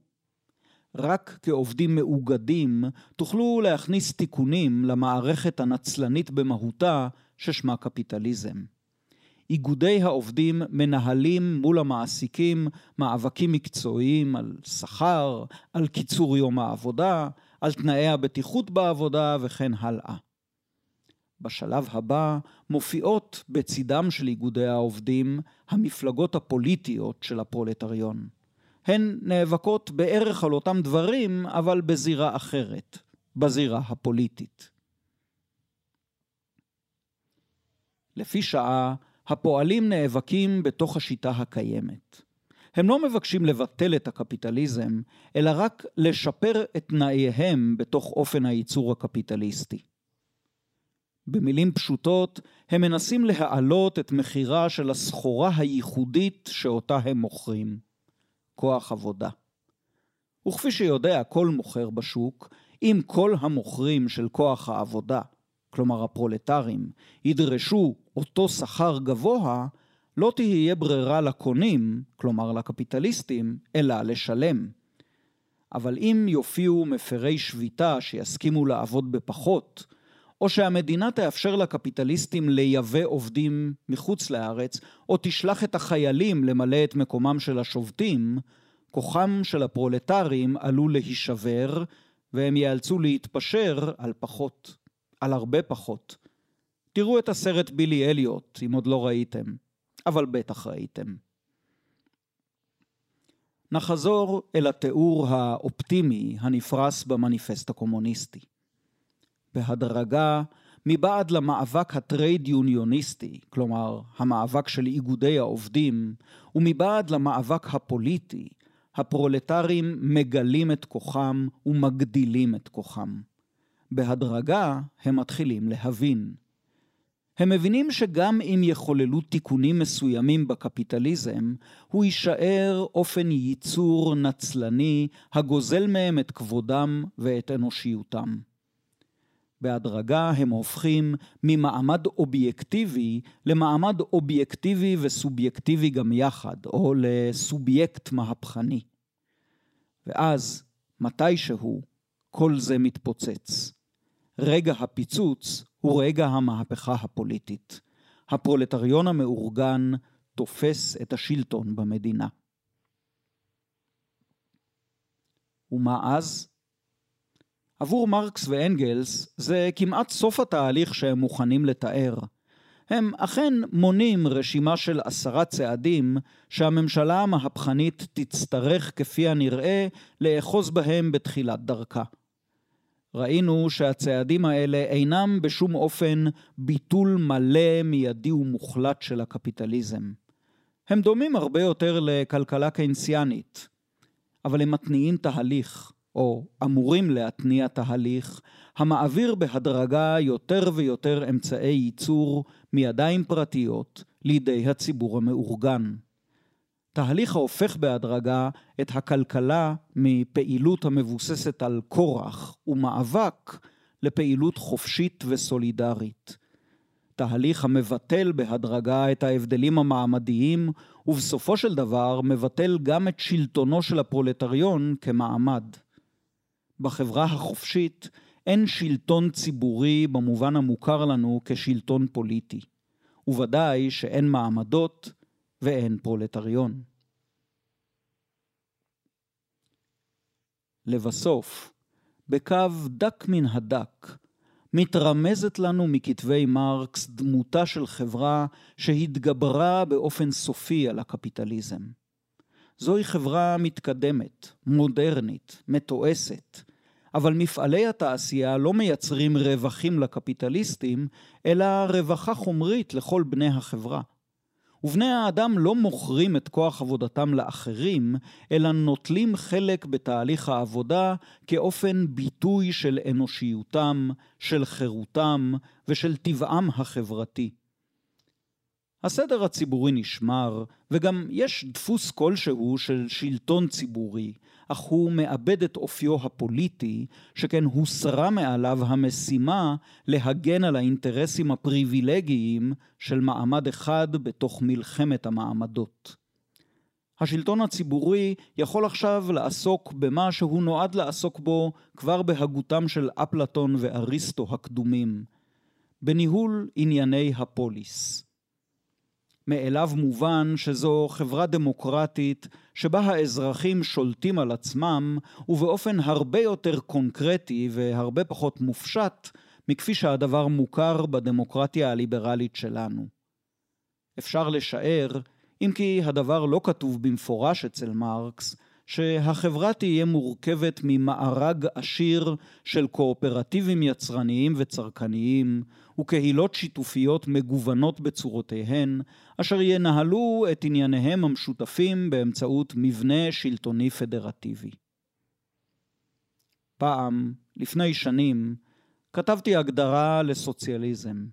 A: רק כעובדים מאוגדים תוכלו להכניס תיקונים למערכת הנצלנית במהותה ששמה קפיטליזם. איגודי העובדים מנהלים מול המעסיקים מאבקים מקצועיים על שכר, על קיצור יום העבודה, על תנאי הבטיחות בעבודה וכן הלאה. בשלב הבא מופיעות בצידם של איגודי העובדים המפלגות הפוליטיות של הפרולטריון. הן נאבקות בערך על אותם דברים, אבל בזירה אחרת, בזירה הפוליטית. לפי שעה, הפועלים נאבקים בתוך השיטה הקיימת. הם לא מבקשים לבטל את הקפיטליזם, אלא רק לשפר את תנאיהם בתוך אופן הייצור הקפיטליסטי. במילים פשוטות, הם מנסים להעלות את מחירה של הסחורה הייחודית שאותה הם מוכרים, כוח עבודה. וכפי שיודע כל מוכר בשוק, אם כל המוכרים של כוח העבודה, כלומר הפרולטרים, ידרשו אותו שכר גבוה, לא תהיה ברירה לקונים, כלומר לקפיטליסטים, אלא לשלם. אבל אם יופיעו מפרי שביתה שיסכימו לעבוד בפחות, או שהמדינה תאפשר לקפיטליסטים לייבא עובדים מחוץ לארץ, או תשלח את החיילים למלא את מקומם של השובתים, כוחם של הפרולטרים עלול להישבר, והם ייאלצו להתפשר על פחות, על הרבה פחות. תראו את הסרט בילי אליוט, אם עוד לא ראיתם, אבל בטח ראיתם. נחזור אל התיאור האופטימי הנפרס במניפסט הקומוניסטי. בהדרגה מבעד למאבק הטרייד יוניוניסטי, כלומר המאבק של איגודי העובדים, ומבעד למאבק הפוליטי, הפרולטרים מגלים את כוחם ומגדילים את כוחם. בהדרגה הם מתחילים להבין. הם מבינים שגם אם יחוללו תיקונים מסוימים בקפיטליזם, הוא יישאר אופן ייצור נצלני הגוזל מהם את כבודם ואת אנושיותם. בהדרגה הם הופכים ממעמד אובייקטיבי למעמד אובייקטיבי וסובייקטיבי גם יחד, או לסובייקט מהפכני. ואז, מתישהו, כל זה מתפוצץ. רגע הפיצוץ הוא רגע המהפכה הפוליטית. הפרולטריון המאורגן תופס את השלטון במדינה. ומה אז? עבור מרקס ואנגלס זה כמעט סוף התהליך שהם מוכנים לתאר. הם אכן מונים רשימה של עשרה צעדים שהממשלה המהפכנית תצטרך כפי הנראה לאחוז בהם בתחילת דרכה. ראינו שהצעדים האלה אינם בשום אופן ביטול מלא, מיידי ומוחלט של הקפיטליזם. הם דומים הרבה יותר לכלכלה קיינסיאנית, אבל הם מתניעים תהליך, או אמורים להתניע תהליך, המעביר בהדרגה יותר ויותר אמצעי ייצור מידיים פרטיות לידי הציבור המאורגן. תהליך ההופך בהדרגה את הכלכלה מפעילות המבוססת על כורח ומאבק לפעילות חופשית וסולידרית. תהליך המבטל בהדרגה את ההבדלים המעמדיים, ובסופו של דבר מבטל גם את שלטונו של הפרולטריון כמעמד. בחברה החופשית אין שלטון ציבורי במובן המוכר לנו כשלטון פוליטי, וודאי שאין מעמדות ואין פרולטריון. לבסוף, בקו דק מן הדק, מתרמזת לנו מכתבי מרקס דמותה של חברה שהתגברה באופן סופי על הקפיטליזם. זוהי חברה מתקדמת, מודרנית, מתועסת, אבל מפעלי התעשייה לא מייצרים רווחים לקפיטליסטים, אלא רווחה חומרית לכל בני החברה. ובני האדם לא מוכרים את כוח עבודתם לאחרים, אלא נוטלים חלק בתהליך העבודה כאופן ביטוי של אנושיותם, של חירותם ושל טבעם החברתי. הסדר הציבורי נשמר, וגם יש דפוס כלשהו של שלטון ציבורי, אך הוא מאבד את אופיו הפוליטי, שכן הוסרה מעליו המשימה להגן על האינטרסים הפריבילגיים של מעמד אחד בתוך מלחמת המעמדות. השלטון הציבורי יכול עכשיו לעסוק במה שהוא נועד לעסוק בו כבר בהגותם של אפלטון ואריסטו הקדומים, בניהול ענייני הפוליס. מאליו מובן שזו חברה דמוקרטית שבה האזרחים שולטים על עצמם ובאופן הרבה יותר קונקרטי והרבה פחות מופשט מכפי שהדבר מוכר בדמוקרטיה הליברלית שלנו. אפשר לשער, אם כי הדבר לא כתוב במפורש אצל מרקס, שהחברה תהיה מורכבת ממארג עשיר של קואופרטיבים יצרניים וצרכניים וקהילות שיתופיות מגוונות בצורותיהן, אשר ינהלו את ענייניהם המשותפים באמצעות מבנה שלטוני פדרטיבי. פעם, לפני שנים, כתבתי הגדרה לסוציאליזם.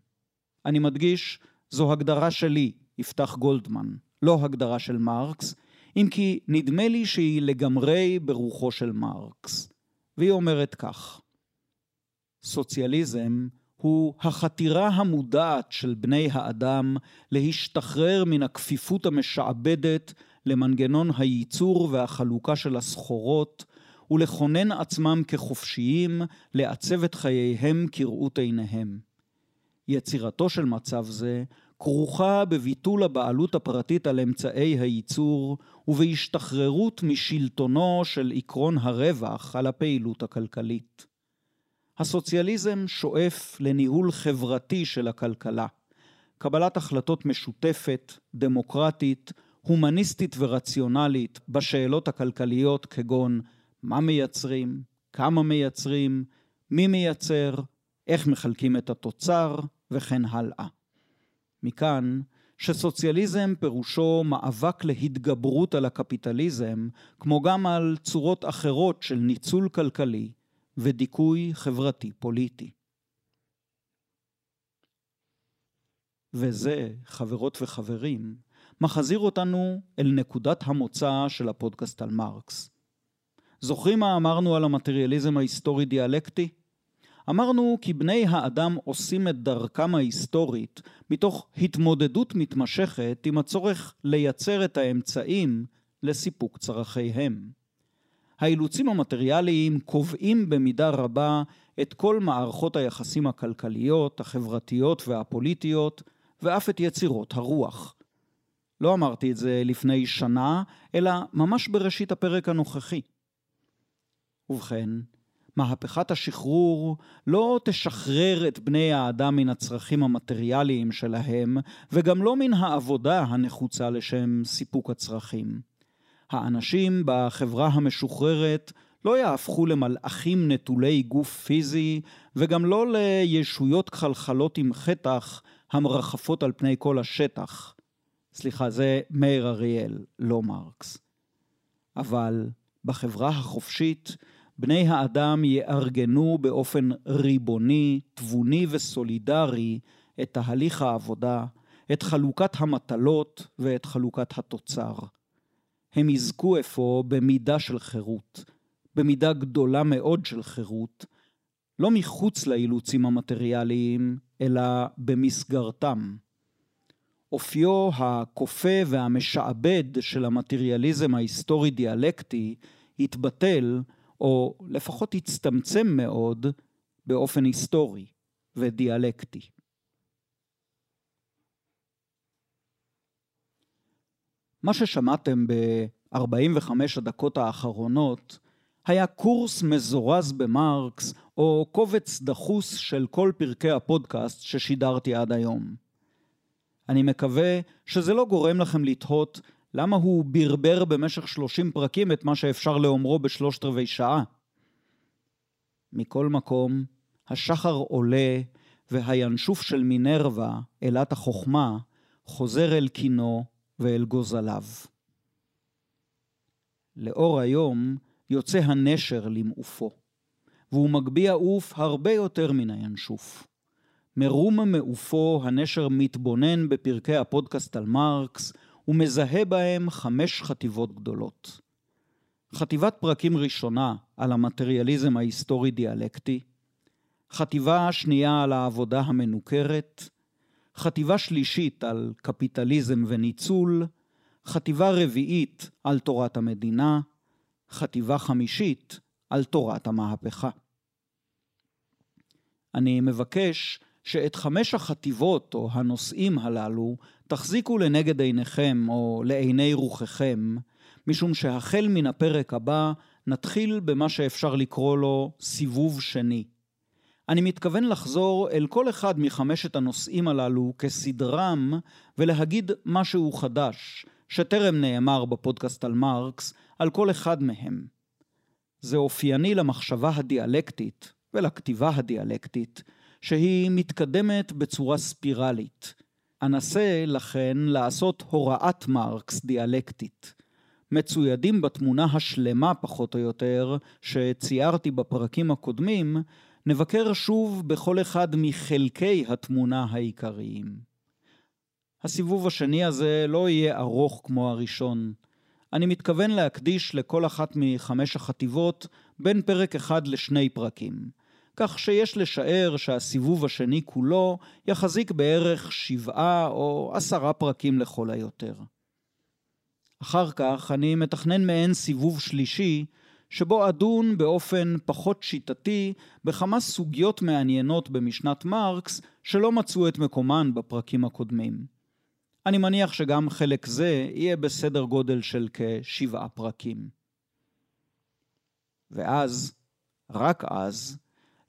A: אני מדגיש, זו הגדרה שלי, יפתח גולדמן, לא הגדרה של מרקס, אם כי נדמה לי שהיא לגמרי ברוחו של מרקס. והיא אומרת כך: סוציאליזם הוא החתירה המודעת של בני האדם להשתחרר מן הכפיפות המשעבדת למנגנון הייצור והחלוקה של הסחורות ולכונן עצמם כחופשיים לעצב את חייהם כראות עיניהם. יצירתו של מצב זה כרוכה בביטול הבעלות הפרטית על אמצעי הייצור ובהשתחררות משלטונו של עקרון הרווח על הפעילות הכלכלית. הסוציאליזם שואף לניהול חברתי של הכלכלה, קבלת החלטות משותפת, דמוקרטית, הומניסטית ורציונלית בשאלות הכלכליות כגון מה מייצרים, כמה מייצרים, מי מייצר, איך מחלקים את התוצר וכן הלאה. מכאן שסוציאליזם פירושו מאבק להתגברות על הקפיטליזם, כמו גם על צורות אחרות של ניצול כלכלי ודיכוי חברתי פוליטי. וזה, חברות וחברים, מחזיר אותנו אל נקודת המוצא של הפודקאסט על מרקס. זוכרים מה אמרנו על המטריאליזם ההיסטורי-דיאלקטי? אמרנו כי בני האדם עושים את דרכם ההיסטורית מתוך התמודדות מתמשכת עם הצורך לייצר את האמצעים לסיפוק צרכיהם. האילוצים המטריאליים קובעים במידה רבה את כל מערכות היחסים הכלכליות, החברתיות והפוליטיות, ואף את יצירות הרוח. לא אמרתי את זה לפני שנה, אלא ממש בראשית הפרק הנוכחי. ובכן, מהפכת השחרור לא תשחרר את בני האדם מן הצרכים המטריאליים שלהם, וגם לא מן העבודה הנחוצה לשם סיפוק הצרכים. האנשים בחברה המשוחררת לא יהפכו למלאכים נטולי גוף פיזי, וגם לא לישויות כחלחלות עם חטח המרחפות על פני כל השטח. סליחה, זה מאיר אריאל, לא מרקס. אבל בחברה החופשית, בני האדם יארגנו באופן ריבוני, תבוני וסולידרי את תהליך העבודה, את חלוקת המטלות ואת חלוקת התוצר. הם יזכו אפוא במידה של חירות, במידה גדולה מאוד של חירות, לא מחוץ לאילוצים המטריאליים, אלא במסגרתם. אופיו הכופה והמשעבד של המטריאליזם ההיסטורי-דיאלקטי התבטל, או לפחות הצטמצם מאוד, באופן היסטורי ודיאלקטי. מה ששמעתם ב-45 הדקות האחרונות היה קורס מזורז במרקס או קובץ דחוס של כל פרקי הפודקאסט ששידרתי עד היום. אני מקווה שזה לא גורם לכם לתהות למה הוא ברבר במשך 30 פרקים את מה שאפשר לאומרו בשלושת רבעי שעה. מכל מקום, השחר עולה והינשוף של מינרווה, אלת החוכמה, חוזר אל קינו ואל גוזליו. לאור היום יוצא הנשר למעופו, והוא מגביה עוף הרבה יותר מן הינשוף. מרום מעופו הנשר מתבונן בפרקי הפודקאסט על מרקס, ומזהה בהם חמש חטיבות גדולות. חטיבת פרקים ראשונה על המטריאליזם ההיסטורי-דיאלקטי, חטיבה שנייה על העבודה המנוכרת, חטיבה שלישית על קפיטליזם וניצול, חטיבה רביעית על תורת המדינה, חטיבה חמישית על תורת המהפכה. אני מבקש שאת חמש החטיבות או הנושאים הללו תחזיקו לנגד עיניכם או לעיני רוחכם, משום שהחל מן הפרק הבא נתחיל במה שאפשר לקרוא לו סיבוב שני. אני מתכוון לחזור אל כל אחד מחמשת הנושאים הללו כסדרם ולהגיד משהו חדש, שטרם נאמר בפודקאסט על מרקס, על כל אחד מהם. זה אופייני למחשבה הדיאלקטית ולכתיבה הדיאלקטית, שהיא מתקדמת בצורה ספירלית. אנסה, לכן, לעשות הוראת מרקס דיאלקטית. מצוידים בתמונה השלמה פחות או יותר, שציירתי בפרקים הקודמים, נבקר שוב בכל אחד מחלקי התמונה העיקריים. הסיבוב השני הזה לא יהיה ארוך כמו הראשון. אני מתכוון להקדיש לכל אחת מחמש החטיבות בין פרק אחד לשני פרקים. כך שיש לשער שהסיבוב השני כולו יחזיק בערך שבעה או עשרה פרקים לכל היותר. אחר כך אני מתכנן מעין סיבוב שלישי, שבו אדון באופן פחות שיטתי בכמה סוגיות מעניינות במשנת מרקס שלא מצאו את מקומן בפרקים הקודמים. אני מניח שגם חלק זה יהיה בסדר גודל של כשבעה פרקים. ואז, רק אז,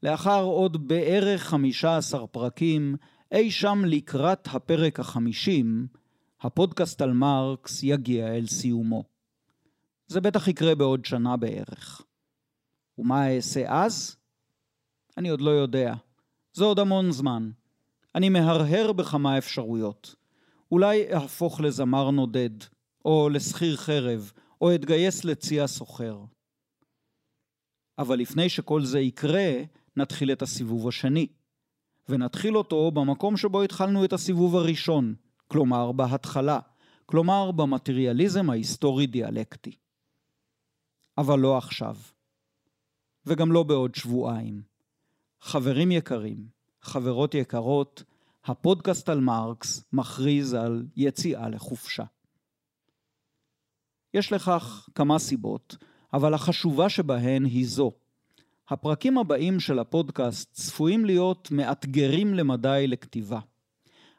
A: לאחר עוד בערך חמישה עשר פרקים, אי שם לקראת הפרק החמישים, הפודקאסט על מרקס יגיע אל סיומו. זה בטח יקרה בעוד שנה בערך. ומה אעשה אז? אני עוד לא יודע. זה עוד המון זמן. אני מהרהר בכמה אפשרויות. אולי אהפוך לזמר נודד, או לשכיר חרב, או אתגייס לצי הסוחר. אבל לפני שכל זה יקרה, נתחיל את הסיבוב השני. ונתחיל אותו במקום שבו התחלנו את הסיבוב הראשון, כלומר בהתחלה, כלומר במטריאליזם ההיסטורי-דיאלקטי. אבל לא עכשיו. וגם לא בעוד שבועיים. חברים יקרים, חברות יקרות, הפודקאסט על מרקס מכריז על יציאה לחופשה. יש לכך כמה סיבות, אבל החשובה שבהן היא זו. הפרקים הבאים של הפודקאסט צפויים להיות מאתגרים למדי לכתיבה.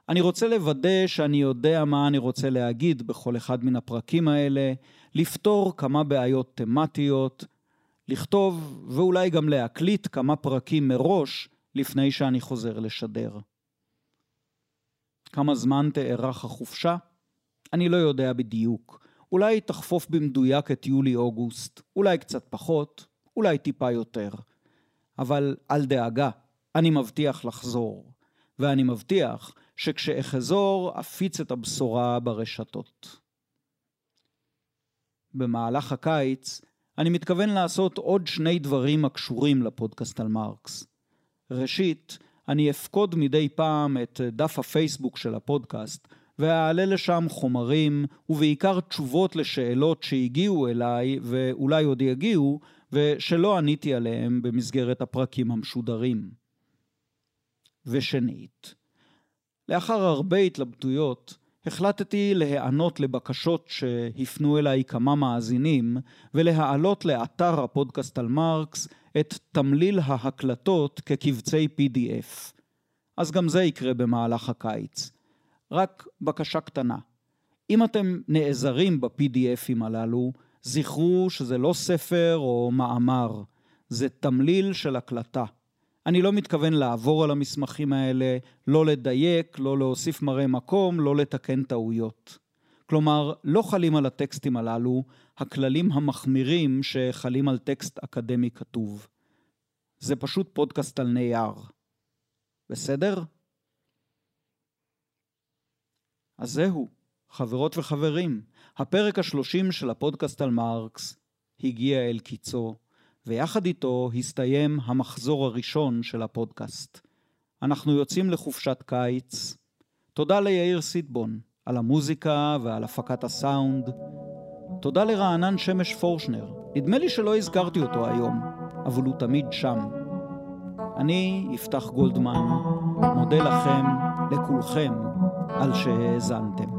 A: אני רוצה לוודא שאני יודע מה אני רוצה להגיד בכל אחד מן הפרקים האלה, לפתור כמה בעיות תמטיות, לכתוב ואולי גם להקליט כמה פרקים מראש לפני שאני חוזר לשדר. כמה זמן תארך החופשה? אני לא יודע בדיוק. אולי תחפוף במדויק את יולי-אוגוסט, אולי קצת פחות, אולי טיפה יותר. אבל אל דאגה, אני מבטיח לחזור. ואני מבטיח שכשאחזור אפיץ את הבשורה ברשתות. במהלך הקיץ אני מתכוון לעשות עוד שני דברים הקשורים לפודקאסט על מרקס. ראשית, אני אפקוד מדי פעם את דף הפייסבוק של הפודקאסט, ואעלה לשם חומרים, ובעיקר תשובות לשאלות שהגיעו אליי, ואולי עוד יגיעו, ושלא עניתי עליהם במסגרת הפרקים המשודרים. ושנית, לאחר הרבה התלבטויות, החלטתי להיענות לבקשות שהפנו אליי כמה מאזינים, ולהעלות לאתר הפודקאסט על מרקס את תמליל ההקלטות כקבצי PDF. אז גם זה יקרה במהלך הקיץ. רק בקשה קטנה, אם אתם נעזרים ב-PDFים הללו, זכרו שזה לא ספר או מאמר, זה תמליל של הקלטה. אני לא מתכוון לעבור על המסמכים האלה, לא לדייק, לא להוסיף מראה מקום, לא לתקן טעויות. כלומר, לא חלים על הטקסטים הללו הכללים המחמירים שחלים על טקסט אקדמי כתוב. זה פשוט פודקאסט על נייר. בסדר? אז זהו, חברות וחברים, הפרק השלושים של הפודקאסט על מרקס הגיע אל קיצו, ויחד איתו הסתיים המחזור הראשון של הפודקאסט. אנחנו יוצאים לחופשת קיץ. תודה ליאיר סיטבון על המוזיקה ועל הפקת הסאונד. תודה לרענן שמש פורשנר. נדמה לי שלא הזכרתי אותו היום, אבל הוא תמיד שם. אני, יפתח גולדמן, מודה לכם, לכולכם, על שהאזנתם.